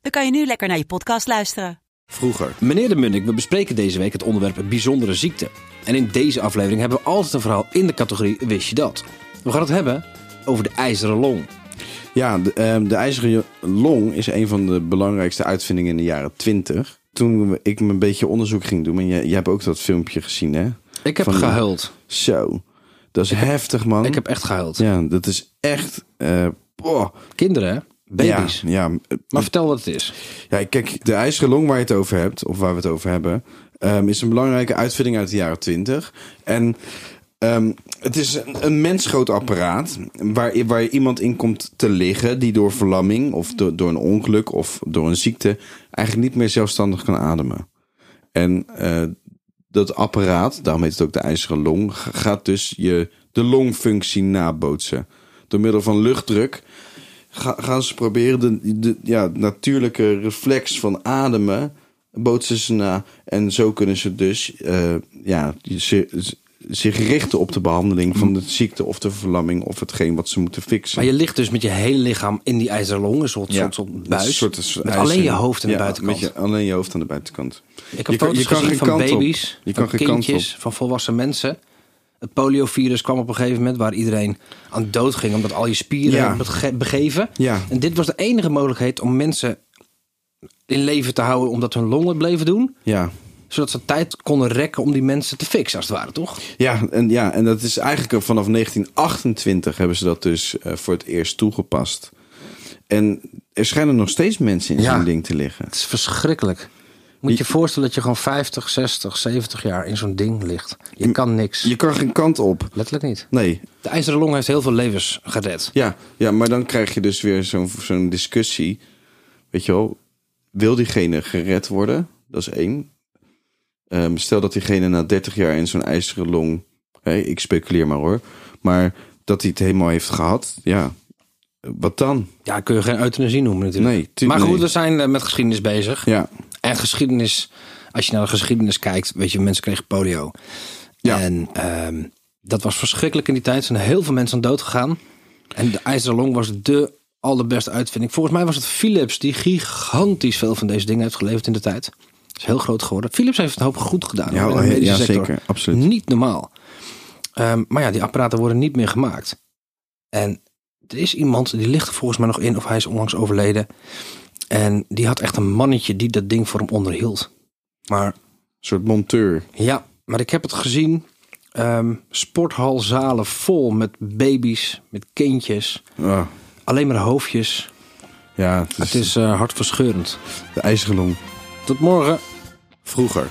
dan kan je nu lekker naar je podcast luisteren. Vroeger. Meneer de Munnik, we bespreken deze week het onderwerp bijzondere ziekte. En in deze aflevering hebben we altijd een verhaal in de categorie Wist je dat? We gaan het hebben over de ijzeren long. Ja, de, ehm, de ijzeren long is een van de belangrijkste uitvindingen in de jaren 20. Toen ik me een beetje onderzoek ging doen, en jij, jij hebt ook dat filmpje gezien, hè? Ik heb Van- gehuild. Zo, dat is heftig, man. Ik heb echt gehuild. Ja, dat is echt. eh, boah. Kinderen, hè? Baby's. Ja, ja, Maar vertel wat het is. ja, kijk, de ijzeren long waar je het over hebt, of waar we het over hebben, ehm, is een belangrijke uitvinding uit de jaren 20. En ehm, het is een, een mensgroot apparaat waar, waar iemand in komt te liggen die door verlamming of door, door een ongeluk of door een ziekte eigenlijk niet meer zelfstandig kan ademen. En eh, dat apparaat, daarom heet het ook de ijzeren long, gaat dus je, de longfunctie nabootsen. Door middel van luchtdruk ga- gaan ze proberen de, de ja, natuurlijke reflex van ademen bootsen ze na. En zo kunnen ze dus eh, ja, zich, zich richten op de behandeling van de ziekte of de verlamming of hetgeen wat ze moeten fixen. Maar je ligt dus met je hele lichaam in die ijzeren long, een soort, buis. Een soort- soort met alleen je hoofd aan de ja, buitenkant. Met je, alleen je hoofd aan de buitenkant. Ik heb Je kan- foto's je kan geen van op. baby's, Je van kan kindjes, van volwassen mensen. Het poliovirus kwam op een gegeven moment waar iedereen aan dood ging omdat al je spieren Ja. bege- begeven. Ja. En dit was de enige mogelijkheid om mensen in leven te houden omdat hun longen bleven doen. Ja. Zodat ze tijd konden rekken om die mensen te fixen als het ware, toch? Ja, en, ja, en dat is eigenlijk vanaf 1928 hebben ze dat dus eh, voor het eerst toegepast. En er schijnen nog steeds mensen in Ja. zo'n ding te liggen. Het is verschrikkelijk. Moet je je voorstellen dat je gewoon 50, 60, 70 jaar in zo'n ding ligt. Je kan niks. Je kan geen kant op. Letterlijk niet. Nee. De ijzeren long heeft heel veel levens gered. Ja, ja maar dan krijg je dus weer zo'n zo'n discussie. Weet je wel, wil diegene gered worden? Dat is één. Ehm, stel dat diegene na 30 jaar in zo'n ijzeren long... Ik speculeer maar hoor. Maar dat hij het helemaal heeft gehad. Ja, wat dan? Ja, kun je geen euthanasie noemen natuurlijk. Nee, maar goed, nee. we zijn eh, met geschiedenis bezig. Ja, En geschiedenis, als je naar de geschiedenis kijkt, weet je, mensen kregen polio. Ja. En ehm, dat was verschrikkelijk in die tijd. Er zijn heel veel mensen aan dood gegaan. En de ijzeren long was de allerbeste uitvinding. Volgens mij was het Philips die gigantisch veel van deze dingen heeft geleverd in de tijd. Is heel groot geworden. Philips heeft een hoop goed gedaan Ja, in de ja, medische ja, sector. zeker. Absoluut. Niet normaal. Ehm, maar ja, die apparaten worden niet meer gemaakt. En er is iemand, die ligt er volgens mij nog in, of hij is onlangs overleden. En die had echt een mannetje die dat ding voor hem onderhield. Maar een soort monteur. ja, maar ik heb het gezien. Ehm sporthalzalen vol met baby's, met kindjes. Ah, Alleen maar hoofdjes. ja, het is, Het is eh, hartverscheurend. de long. Tot morgen. Vroeger.